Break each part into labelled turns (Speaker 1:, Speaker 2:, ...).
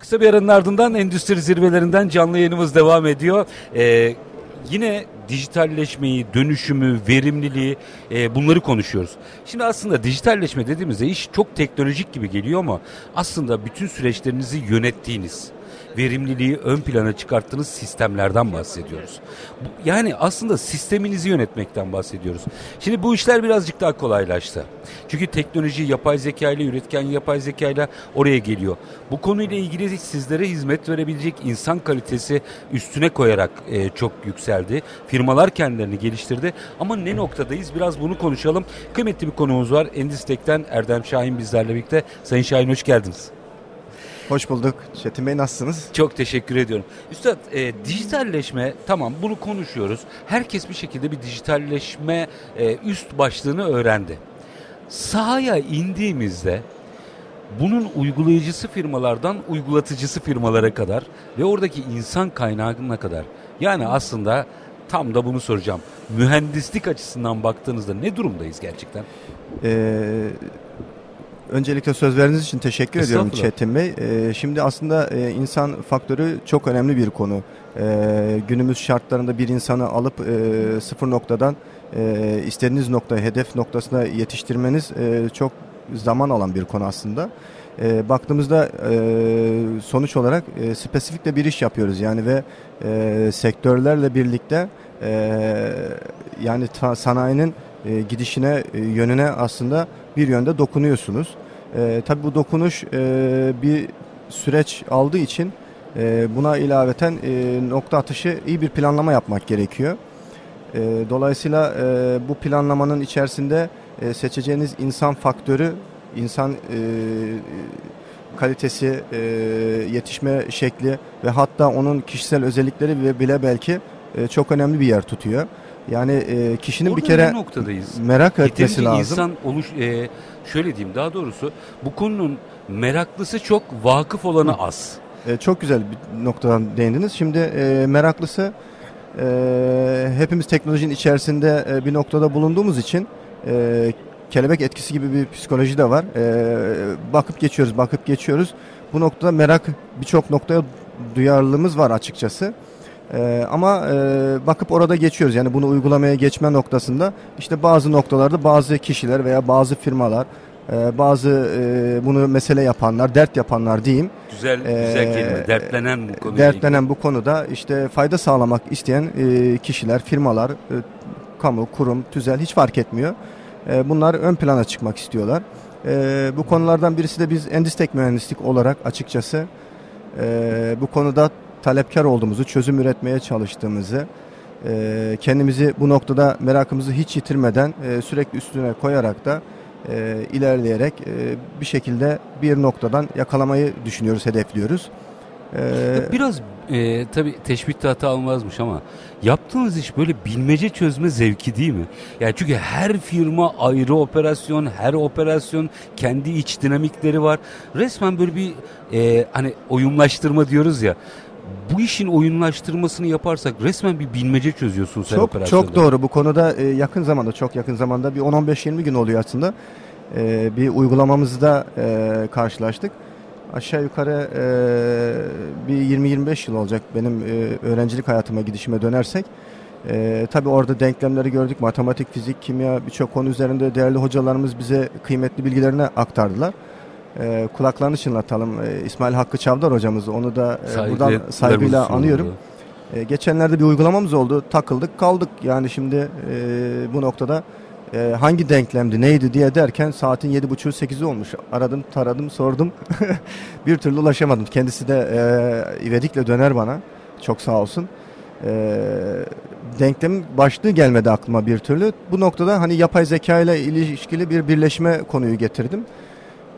Speaker 1: Kısa bir aranın ardından endüstri zirvelerinden canlı yayınımız devam ediyor. Ee, yine dijitalleşmeyi, dönüşümü, verimliliği e, bunları konuşuyoruz. Şimdi aslında dijitalleşme dediğimizde iş çok teknolojik gibi geliyor ama aslında bütün süreçlerinizi yönettiğiniz, verimliliği ön plana çıkarttığınız sistemlerden bahsediyoruz. Yani aslında sisteminizi yönetmekten bahsediyoruz. Şimdi bu işler birazcık daha kolaylaştı. Çünkü teknoloji yapay zeka ile üretken yapay zeka ile oraya geliyor. Bu konuyla ilgili sizlere hizmet verebilecek insan kalitesi üstüne koyarak e, çok yükseldi. Firmalar kendilerini geliştirdi. Ama ne noktadayız? Biraz bunu konuşalım. Kıymetli bir konuğumuz var. Endistek'ten Erdem Şahin bizlerle birlikte. Sayın Şahin hoş geldiniz.
Speaker 2: Hoş bulduk. Çetin Bey nasılsınız?
Speaker 1: Çok teşekkür ediyorum. Üstad e, dijitalleşme tamam bunu konuşuyoruz. Herkes bir şekilde bir dijitalleşme e, üst başlığını öğrendi. Sahaya indiğimizde bunun uygulayıcısı firmalardan uygulatıcısı firmalara kadar ve oradaki insan kaynağına kadar. Yani aslında tam da bunu soracağım. Mühendislik açısından baktığınızda ne durumdayız gerçekten?
Speaker 2: Ee, öncelikle söz verdiğiniz için teşekkür ediyorum. Çetin Bey. Ee, şimdi aslında e, insan faktörü çok önemli bir konu. Ee, günümüz şartlarında bir insanı alıp e, sıfır noktadan e, istediğiniz noktaya, hedef noktasına yetiştirmeniz e, çok zaman alan bir konu aslında. E, baktığımızda e, sonuç olarak e, spesifik de bir iş yapıyoruz yani ve e, sektörlerle birlikte e, yani ta- sanayinin e, gidişine, e, yönüne aslında bir yönde dokunuyorsunuz. E, tabii bu dokunuş e, bir süreç aldığı için e, buna ilaveten e, nokta atışı iyi bir planlama yapmak gerekiyor. E, dolayısıyla e, bu planlamanın içerisinde e, seçeceğiniz insan faktörü, insan e, kalitesi, e, yetişme şekli ve hatta onun kişisel özellikleri bile belki e, çok önemli bir yer tutuyor. Yani e, kişinin bir
Speaker 1: Orada
Speaker 2: kere
Speaker 1: ne noktadayız?
Speaker 2: merak etmesi
Speaker 1: Yeterince
Speaker 2: lazım.
Speaker 1: insan oluş e, şöyle diyeyim daha doğrusu bu konunun meraklısı çok vakıf olanı az.
Speaker 2: E, çok güzel bir noktadan değindiniz. Şimdi e, meraklısı e, hepimiz teknolojinin içerisinde e, bir noktada bulunduğumuz için e, kelebek etkisi gibi bir psikoloji de var. E, bakıp geçiyoruz, bakıp geçiyoruz. Bu noktada merak birçok noktaya duyarlılığımız var açıkçası. E, ama e, bakıp orada geçiyoruz. Yani bunu uygulamaya geçme noktasında işte bazı noktalarda bazı kişiler veya bazı firmalar, e, bazı e, bunu mesele yapanlar, dert yapanlar diyeyim.
Speaker 1: Güzel
Speaker 2: Ee,
Speaker 1: güzel kelime. Dertlenen bu konuyla
Speaker 2: dertlenen bu konuda işte fayda sağlamak isteyen e, kişiler, firmalar, e, kamu, kurum, tüzel hiç fark etmiyor. E, bunlar ön plana çıkmak istiyorlar. E, bu konulardan birisi de biz Endistek Mühendislik olarak açıkçası e, bu konuda talepkar olduğumuzu, çözüm üretmeye çalıştığımızı, e, kendimizi bu noktada merakımızı hiç yitirmeden e, sürekli üstüne koyarak da e, ilerleyerek e, bir şekilde bir noktadan yakalamayı düşünüyoruz, hedefliyoruz. E,
Speaker 1: ilgili. Biraz e, tabii teşbihte hata almazmış ama yaptığınız iş böyle bilmece çözme zevki değil mi? Yani çünkü her firma ayrı operasyon, her operasyon kendi iç dinamikleri var. Resmen böyle bir e, hani oyunlaştırma diyoruz ya. Bu işin oyunlaştırmasını yaparsak resmen bir bilmece çözüyorsunuz her
Speaker 2: çok
Speaker 1: operasyonda.
Speaker 2: çok doğru. Bu konuda e, yakın zamanda, çok yakın zamanda bir 10-15-20 gün oluyor aslında. E, bir uygulamamızda e, karşılaştık. Aşağı yukarı e, bir 20-25 yıl olacak benim e, öğrencilik hayatıma gidişime dönersek. E, tabii orada denklemleri gördük. Matematik, fizik, kimya birçok konu üzerinde değerli hocalarımız bize kıymetli bilgilerini aktardılar. E, kulaklarını çınlatalım. E, İsmail Hakkı Çavdar hocamız onu da e, buradan
Speaker 1: Saygılarımız
Speaker 2: saygıyla anıyorum. E, geçenlerde bir uygulamamız oldu. Takıldık kaldık. Yani şimdi e, bu noktada e, hangi denklemdi neydi diye derken saatin 7.30 8'i olmuş. Aradım taradım sordum. bir türlü ulaşamadım. Kendisi de e, ivedikle döner bana. Çok sağ olsun. E, denklemin başlığı gelmedi aklıma bir türlü. Bu noktada hani yapay zeka ile ilişkili bir birleşme konuyu getirdim.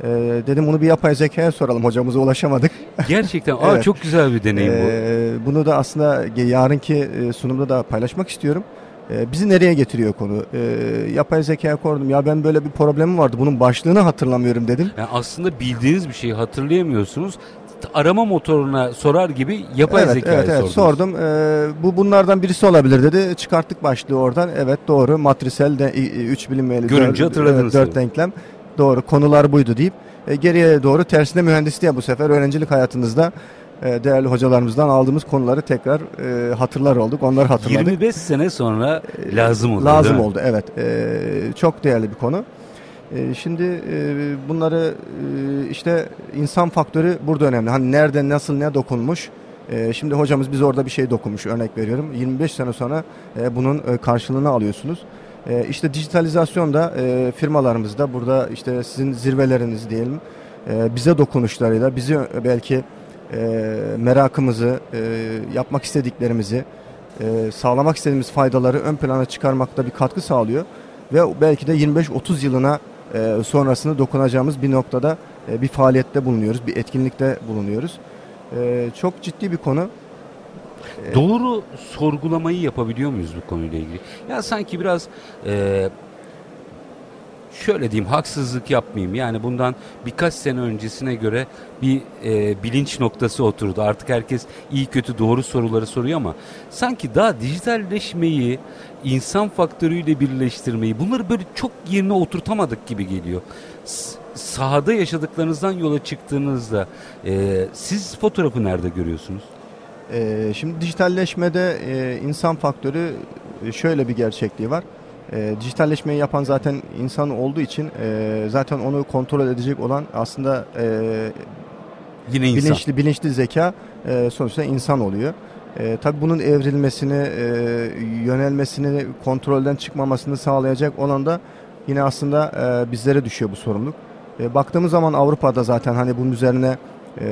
Speaker 2: E, dedim bunu bir yapay zekaya soralım. Hocamıza ulaşamadık.
Speaker 1: Gerçekten aa,
Speaker 2: Evet.
Speaker 1: çok güzel bir deneyim bu.
Speaker 2: Ee, bunu da aslında yarınki e, sunumda da paylaşmak istiyorum. Ee, bizi nereye getiriyor konu? Ee, yapay zekaya kordum. Ya ben böyle bir problemim vardı. Bunun başlığını hatırlamıyorum dedim.
Speaker 1: Yani aslında bildiğiniz bir şeyi hatırlayamıyorsunuz. Arama motoruna sorar gibi yapay
Speaker 2: evet,
Speaker 1: zekaya
Speaker 2: evet, evet,
Speaker 1: sordunuz.
Speaker 2: sordum. Ee, bu bunlardan birisi olabilir dedi. Çıkarttık başlığı oradan. Evet doğru. Matrisel de 3 bilinmeyeli.
Speaker 1: Görünce
Speaker 2: dört-
Speaker 1: hatırladınız
Speaker 2: evet, dört
Speaker 1: tabii.
Speaker 2: denklem. Doğru. Konular buydu deyip e, geriye doğru tersine mühendisliğe bu sefer öğrencilik hayatınızda e, değerli hocalarımızdan aldığımız konuları tekrar e, hatırlar olduk. Onları hatırladık.
Speaker 1: 25 sene sonra lazım oldu.
Speaker 2: Lazım oldu evet. E, çok değerli bir konu. E, şimdi e, bunları e, işte insan faktörü burada önemli. Hani nerede nasıl ne dokunmuş. E, şimdi hocamız biz orada bir şey dokunmuş örnek veriyorum. 25 sene sonra e, bunun e, karşılığını alıyorsunuz. E, işte dijitalizasyon da e, firmalarımızda burada işte sizin zirveleriniz diyelim e, bize dokunuşlarıyla bizi belki e, merakımızı, e, yapmak istediklerimizi, e, sağlamak istediğimiz faydaları ön plana çıkarmakta bir katkı sağlıyor. Ve belki de 25-30 yılına e, sonrasını dokunacağımız bir noktada e, bir faaliyette bulunuyoruz, bir etkinlikte bulunuyoruz. E, çok ciddi bir konu.
Speaker 1: Doğru sorgulamayı yapabiliyor muyuz bu konuyla ilgili? Ya sanki biraz e, şöyle diyeyim haksızlık yapmayayım. Yani bundan birkaç sene öncesine göre bir e, bilinç noktası oturdu. Artık herkes iyi kötü doğru soruları soruyor ama sanki daha dijitalleşmeyi, insan faktörüyle birleştirmeyi bunları böyle çok yerine oturtamadık gibi geliyor. Sahada yaşadıklarınızdan yola çıktığınızda e, siz fotoğrafı nerede görüyorsunuz?
Speaker 2: Ee, şimdi dijitalleşmede e, insan faktörü e, şöyle bir gerçekliği var. E, dijitalleşmeyi yapan zaten insan olduğu için e, zaten onu kontrol edecek olan aslında e,
Speaker 1: Yine insan.
Speaker 2: bilinçli bilinçli zeka e, sonuçta insan oluyor. E, tabii bunun evrilmesini, e, yönelmesini, kontrolden çıkmamasını sağlayacak olan da yine aslında e, bizlere düşüyor bu sorumluluk. E, baktığımız zaman Avrupa'da zaten hani bunun üzerine e,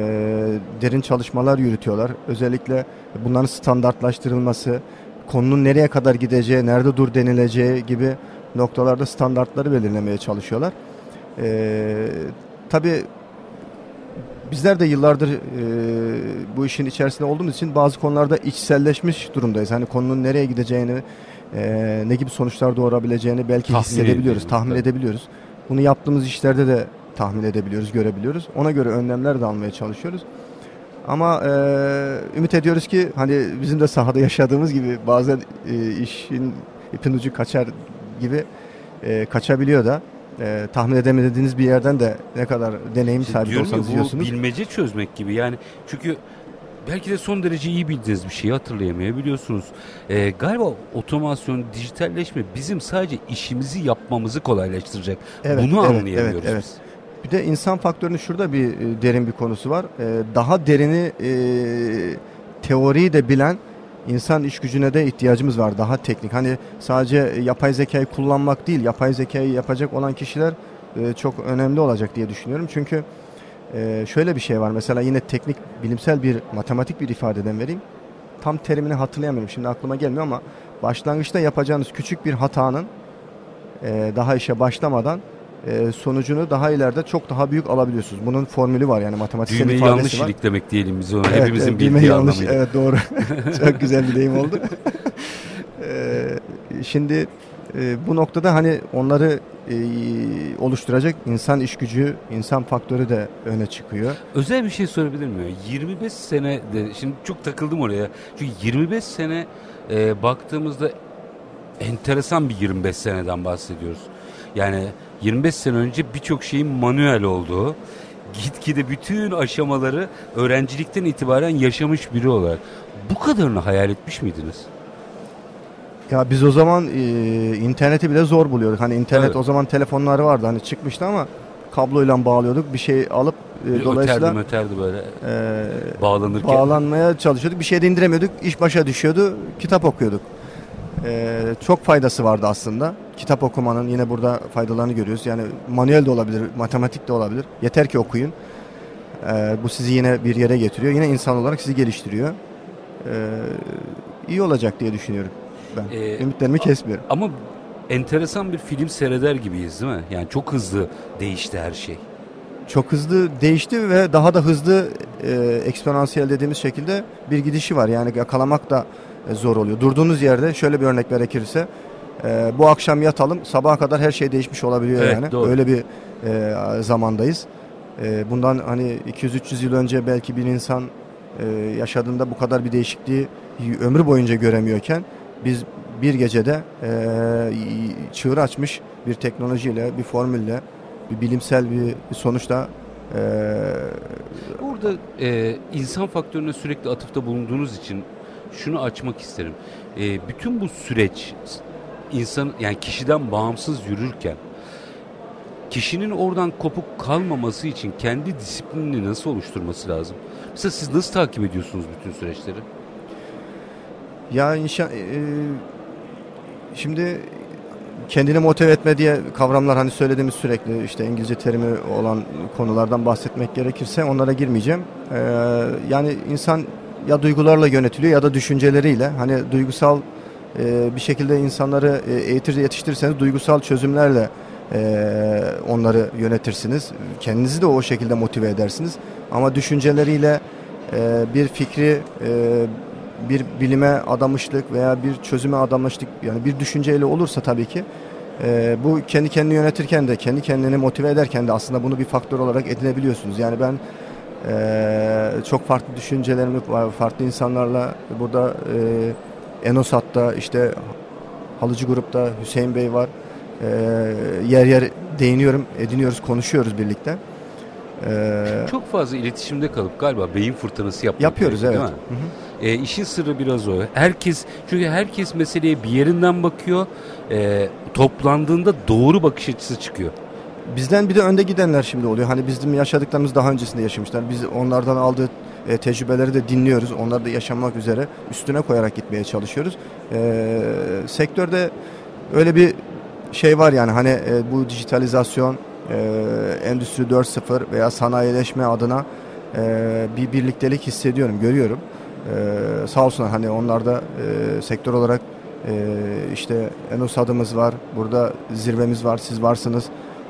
Speaker 2: derin çalışmalar yürütüyorlar. Özellikle bunların standartlaştırılması, konunun nereye kadar gideceği, nerede dur denileceği gibi noktalarda standartları belirlemeye çalışıyorlar. E, tabii bizler de yıllardır e, bu işin içerisinde olduğumuz için bazı konularda içselleşmiş durumdayız. Hani konunun nereye gideceğini, e, ne gibi sonuçlar doğurabileceğini belki
Speaker 1: Tahmin
Speaker 2: hissedebiliyoruz, tahmin
Speaker 1: tabii.
Speaker 2: edebiliyoruz. Bunu yaptığımız işlerde de tahmin edebiliyoruz, görebiliyoruz. Ona göre önlemler de almaya çalışıyoruz. Ama e, ümit ediyoruz ki hani bizim de sahada yaşadığımız gibi bazen e, işin ipin ucu kaçar gibi e, kaçabiliyor da. E, tahmin edemediğiniz bir yerden de ne kadar deneyim
Speaker 1: İşte
Speaker 2: sahibi
Speaker 1: ya,
Speaker 2: olsanız
Speaker 1: bu
Speaker 2: yiyorsunuz.
Speaker 1: bilmece çözmek gibi yani çünkü belki de son derece iyi bildiğiniz bir şeyi hatırlayamayabiliyorsunuz. Ee, galiba otomasyon, dijitalleşme bizim sadece işimizi yapmamızı kolaylaştıracak.
Speaker 2: Evet,
Speaker 1: Bunu
Speaker 2: evet,
Speaker 1: anlayamıyoruz
Speaker 2: evet, evet.
Speaker 1: biz.
Speaker 2: Bir de insan faktörünün şurada bir e, derin bir konusu var. E, daha derini e, teoriyi de bilen insan iş gücüne de ihtiyacımız var. Daha teknik. Hani sadece yapay zekayı kullanmak değil, yapay zekayı yapacak olan kişiler çok önemli olacak diye düşünüyorum. Çünkü şöyle bir şey var. Mesela yine teknik, bilimsel bir, matematik bir ifadeden vereyim. Tam terimini hatırlayamıyorum. Şimdi aklıma gelmiyor ama başlangıçta yapacağınız küçük bir hatanın daha işe başlamadan e, sonucunu daha ileride çok daha büyük alabiliyorsunuz. Bunun formülü var yani matematiksel
Speaker 1: Düğmeyi
Speaker 2: ifadesi
Speaker 1: yanlış
Speaker 2: var.
Speaker 1: iliklemek diyelim biz onu.
Speaker 2: Evet,
Speaker 1: Hepimizin
Speaker 2: evet,
Speaker 1: bildiği
Speaker 2: yanlış.
Speaker 1: anlamıyla.
Speaker 2: Evet doğru. çok güzel bir deyim oldu. Ee, şimdi e, bu noktada hani onları e, oluşturacak insan iş gücü, insan faktörü de öne çıkıyor.
Speaker 1: Özel bir şey sorabilir miyim? 25 sene de şimdi çok takıldım oraya. Çünkü 25 sene e, baktığımızda enteresan bir 25 seneden bahsediyoruz. Yani 25 sene önce birçok şeyin manuel olduğu, gitgide bütün aşamaları öğrencilikten itibaren yaşamış biri olarak bu kadarını hayal etmiş miydiniz?
Speaker 2: Ya biz o zaman e, interneti bile zor buluyorduk. Hani internet
Speaker 1: Evet.
Speaker 2: o zaman telefonlar vardı hani çıkmıştı ama kabloyla bağlıyorduk. Bir şey alıp e,
Speaker 1: Öterdi
Speaker 2: dolayısıyla
Speaker 1: möterdi böyle
Speaker 2: e,
Speaker 1: bağlanırken.
Speaker 2: bağlanmaya çalışıyorduk. Bir şey de indiremiyorduk. İş başa düşüyordu. Kitap okuyorduk. Ee, çok faydası vardı aslında. Kitap okumanın yine burada faydalarını görüyoruz. Yani manuel de olabilir, matematik de olabilir. Yeter ki okuyun. Ee, bu sizi yine bir yere getiriyor. Yine insan olarak sizi geliştiriyor. Ee, iyi olacak diye düşünüyorum ben.
Speaker 1: Ee,
Speaker 2: Ümitlerimi kesmiyorum.
Speaker 1: Ama enteresan bir film seyreder gibiyiz değil mi? Yani çok hızlı değişti her şey.
Speaker 2: Çok hızlı değişti ve daha da hızlı e, eksponansiyel dediğimiz şekilde bir gidişi var. Yani yakalamak da e, zor oluyor. Durduğunuz yerde şöyle bir örnek gerekirse e, bu akşam yatalım sabaha kadar her şey değişmiş olabiliyor
Speaker 1: Evet,
Speaker 2: yani.
Speaker 1: doğru.
Speaker 2: Öyle bir e, zamandayız. E, bundan hani 200-300 yıl önce belki bir insan e, yaşadığında bu kadar bir değişikliği ömrü boyunca göremiyorken biz bir gecede e, çığır açmış bir teknolojiyle, bir formülle, bir bilimsel bir sonuçla E,
Speaker 1: Burada e, insan faktörüne sürekli atıfta bulunduğunuz için şunu açmak isterim. E, bütün bu süreç insan yani kişiden bağımsız yürürken kişinin oradan kopuk kalmaması için kendi disiplinini nasıl oluşturması lazım? Mesela siz nasıl takip ediyorsunuz bütün süreçleri?
Speaker 2: Ya inşa, e, şimdi kendini motive etme diye kavramlar hani söylediğimiz sürekli işte İngilizce terimi olan konulardan bahsetmek gerekirse onlara girmeyeceğim. E, yani insan ya duygularla yönetiliyor ya da düşünceleriyle hani duygusal e, bir şekilde insanları e, eğitir yetiştirirseniz duygusal çözümlerle e, onları yönetirsiniz. Kendinizi de o şekilde motive edersiniz. Ama düşünceleriyle e, bir fikri bir bilime adamışlık veya bir çözüme adamışlık yani bir düşünceyle olursa tabii ki bu kendi kendini yönetirken de kendi kendini motive ederken de aslında bunu bir faktör olarak edinebiliyorsunuz. Yani ben çok farklı düşüncelerimi farklı insanlarla burada e, Enosat'ta işte Halıcı Grup'ta Hüseyin Bey var. E, yer yer değiniyorum, ediniyoruz, konuşuyoruz birlikte.
Speaker 1: Ee, Çok fazla iletişimde kalıp galiba beyin fırtınası yapmak
Speaker 2: yapıyoruz evet. Değil mi?
Speaker 1: Hı hı. E, işin sırrı biraz o. Herkes çünkü herkes meseleye bir yerinden bakıyor. E, toplandığında doğru bakış açısı çıkıyor.
Speaker 2: Bizden bir de önde gidenler şimdi oluyor. Hani bizim yaşadıklarımız daha öncesinde yaşamışlar. Biz onlardan aldığı e, tecrübeleri de dinliyoruz. Onları da yaşamak üzere üstüne koyarak gitmeye çalışıyoruz. E, sektörde öyle bir şey var yani hani e, bu dijitalizasyon e, Endüstri 4.0 veya sanayileşme adına e, bir birliktelik hissediyorum, görüyorum. E, sağ olsunlar hani onlar da e, sektör olarak e, işte Enos adımız var, burada zirvemiz var, siz varsınız.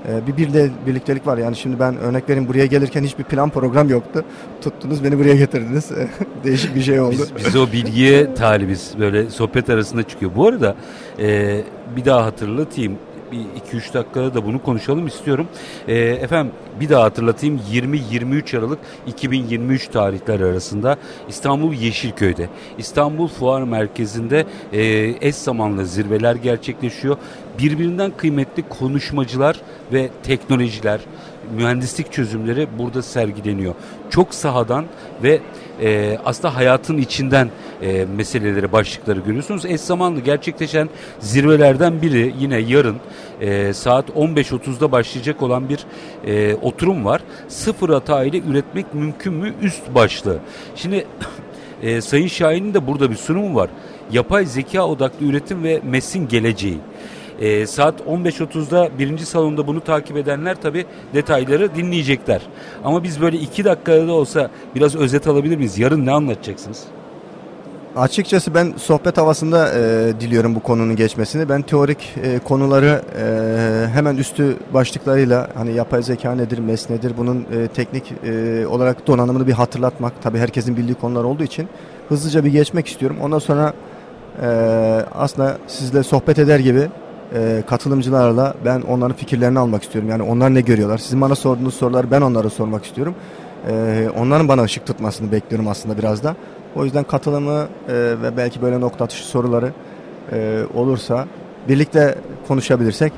Speaker 2: E, bir birde, birliktelik var yani şimdi ben örnek vereyim buraya gelirken hiçbir plan program yoktu. Tuttunuz beni buraya getirdiniz. Değişik bir şey oldu.
Speaker 1: Biz, biz o bilgiye talibiz böyle sohbet arasında çıkıyor. Bu arada e, bir daha hatırlatayım bir 2-3 dakikada da bunu konuşalım istiyorum. E, efendim bir daha hatırlatayım 20-23 Aralık 2023 tarihler arasında İstanbul Yeşilköy'de İstanbul Fuar Merkezi'nde e, eş zamanlı zirveler gerçekleşiyor. Birbirinden kıymetli konuşmacılar ve teknolojiler mühendislik çözümleri burada sergileniyor. Çok sahadan ve e, aslında hayatın içinden e, meseleleri, başlıkları görüyorsunuz. Eş zamanlı gerçekleşen zirvelerden biri yine yarın e, saat 15.30'da başlayacak olan bir e, oturum var. Sıfır hata ile üretmek mümkün mü? Üst başlığı. Şimdi e, Sayın Şahin'in de burada bir sunumu var. Yapay zeka odaklı üretim ve MES'in geleceği. E, saat 15.30'da birinci salonda bunu takip edenler tabi detayları dinleyecekler. Ama biz böyle iki dakikada da olsa biraz özet alabilir miyiz? Yarın ne anlatacaksınız?
Speaker 2: Açıkçası ben sohbet havasında e, diliyorum bu konunun geçmesini. Ben teorik e, konuları e, hemen üstü başlıklarıyla hani yapay zeka nedir, MES nedir bunun e, teknik e, olarak donanımını bir hatırlatmak. Tabii herkesin bildiği konular olduğu için hızlıca bir geçmek istiyorum. Ondan sonra e, aslında sizle sohbet eder gibi e, katılımcılarla ben onların fikirlerini almak istiyorum. Yani onlar ne görüyorlar? Sizin bana sorduğunuz soruları ben onlara sormak istiyorum. E, onların bana ışık tutmasını bekliyorum aslında biraz da. O yüzden katılımı e, ve belki böyle nokta atışı soruları e, olursa birlikte konuşabilirsek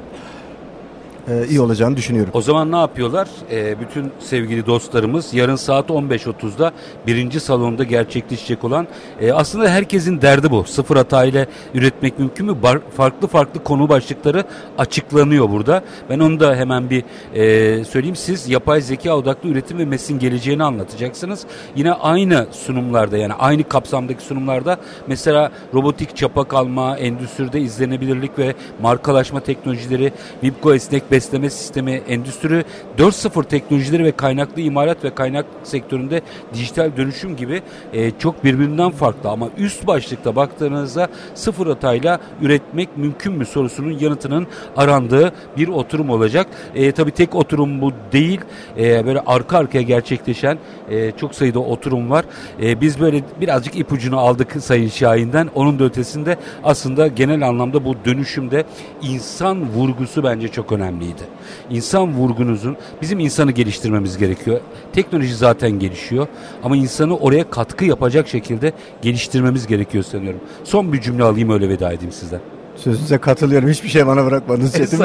Speaker 2: e, iyi olacağını düşünüyorum.
Speaker 1: O zaman ne yapıyorlar? E, bütün sevgili dostlarımız yarın saat 15.30'da birinci salonda gerçekleşecek olan e, aslında herkesin derdi bu. Sıfır hata ile üretmek mümkün mü? Bar, farklı farklı konu başlıkları açıklanıyor burada. Ben onu da hemen bir e, söyleyeyim. Siz yapay zeka odaklı üretim ve mesin geleceğini anlatacaksınız. Yine aynı sunumlarda yani aynı kapsamdaki sunumlarda mesela robotik çapa kalma, endüstride izlenebilirlik ve markalaşma teknolojileri, Vipco esnek besleme sistemi, endüstri 4.0 teknolojileri ve kaynaklı imalat ve kaynak sektöründe dijital dönüşüm gibi e, çok birbirinden farklı ama üst başlıkta baktığınızda sıfır hatayla üretmek mümkün mü sorusunun yanıtının arandığı bir oturum olacak. E, tabii tek oturum bu değil. E, böyle arka arkaya gerçekleşen e, çok sayıda oturum var. E, biz böyle birazcık ipucunu aldık Sayın Şahin'den. Onun da ötesinde aslında genel anlamda bu dönüşümde insan vurgusu bence çok önemli önemliydi. İnsan vurgunuzun bizim insanı geliştirmemiz gerekiyor. Teknoloji zaten gelişiyor ama insanı oraya katkı yapacak şekilde geliştirmemiz gerekiyor sanıyorum. Son bir cümle alayım öyle veda edeyim sizden.
Speaker 2: Sözünüze katılıyorum. Hiçbir şey bana bırakmadınız Çetin.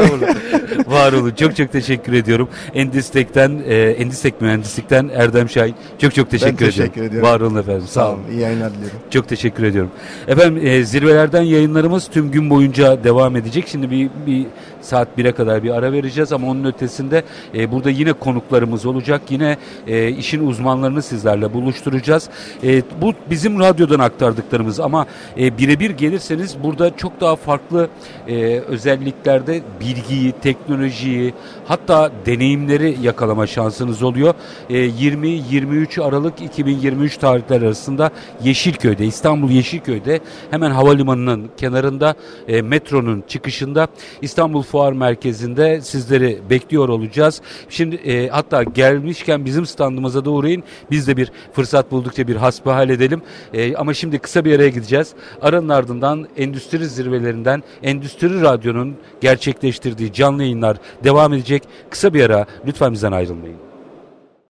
Speaker 1: Var olun. Çok çok teşekkür ediyorum. Endistek'ten, e, Endistek Mühendislik'ten Erdem Şahin. Çok çok teşekkür,
Speaker 2: Ben teşekkür
Speaker 1: ediyorum.
Speaker 2: ediyorum.
Speaker 1: Var olun efendim. Sağ olun.
Speaker 2: İyi yayınlar diliyorum.
Speaker 1: Çok teşekkür ediyorum. Efendim e, zirvelerden yayınlarımız tüm gün boyunca devam edecek. Şimdi bir, bir saat 1'e kadar bir ara vereceğiz ama onun ötesinde e, burada yine konuklarımız olacak. Yine e, işin uzmanlarını sizlerle buluşturacağız. E, bu bizim radyodan aktardıklarımız ama e, birebir gelirseniz burada çok daha farklı e, özelliklerde bilgiyi, teknolojiyi hatta deneyimleri yakalama şansınız oluyor. E, 20-23 Aralık 2023 tarihler arasında Yeşilköy'de, İstanbul Yeşilköy'de hemen havalimanının kenarında e, metronun çıkışında İstanbul Fuar Merkezi'nde sizleri bekliyor olacağız. Şimdi e, hatta gelmişken bizim standımıza da uğrayın. Biz de bir fırsat buldukça bir hasbihal edelim. E, ama şimdi kısa bir araya gideceğiz. Aranın ardından endüstri zirvelerinden Endüstri Radyo'nun gerçekleştirdiği canlı yayınlar devam edecek. Kısa bir ara lütfen bizden ayrılmayın.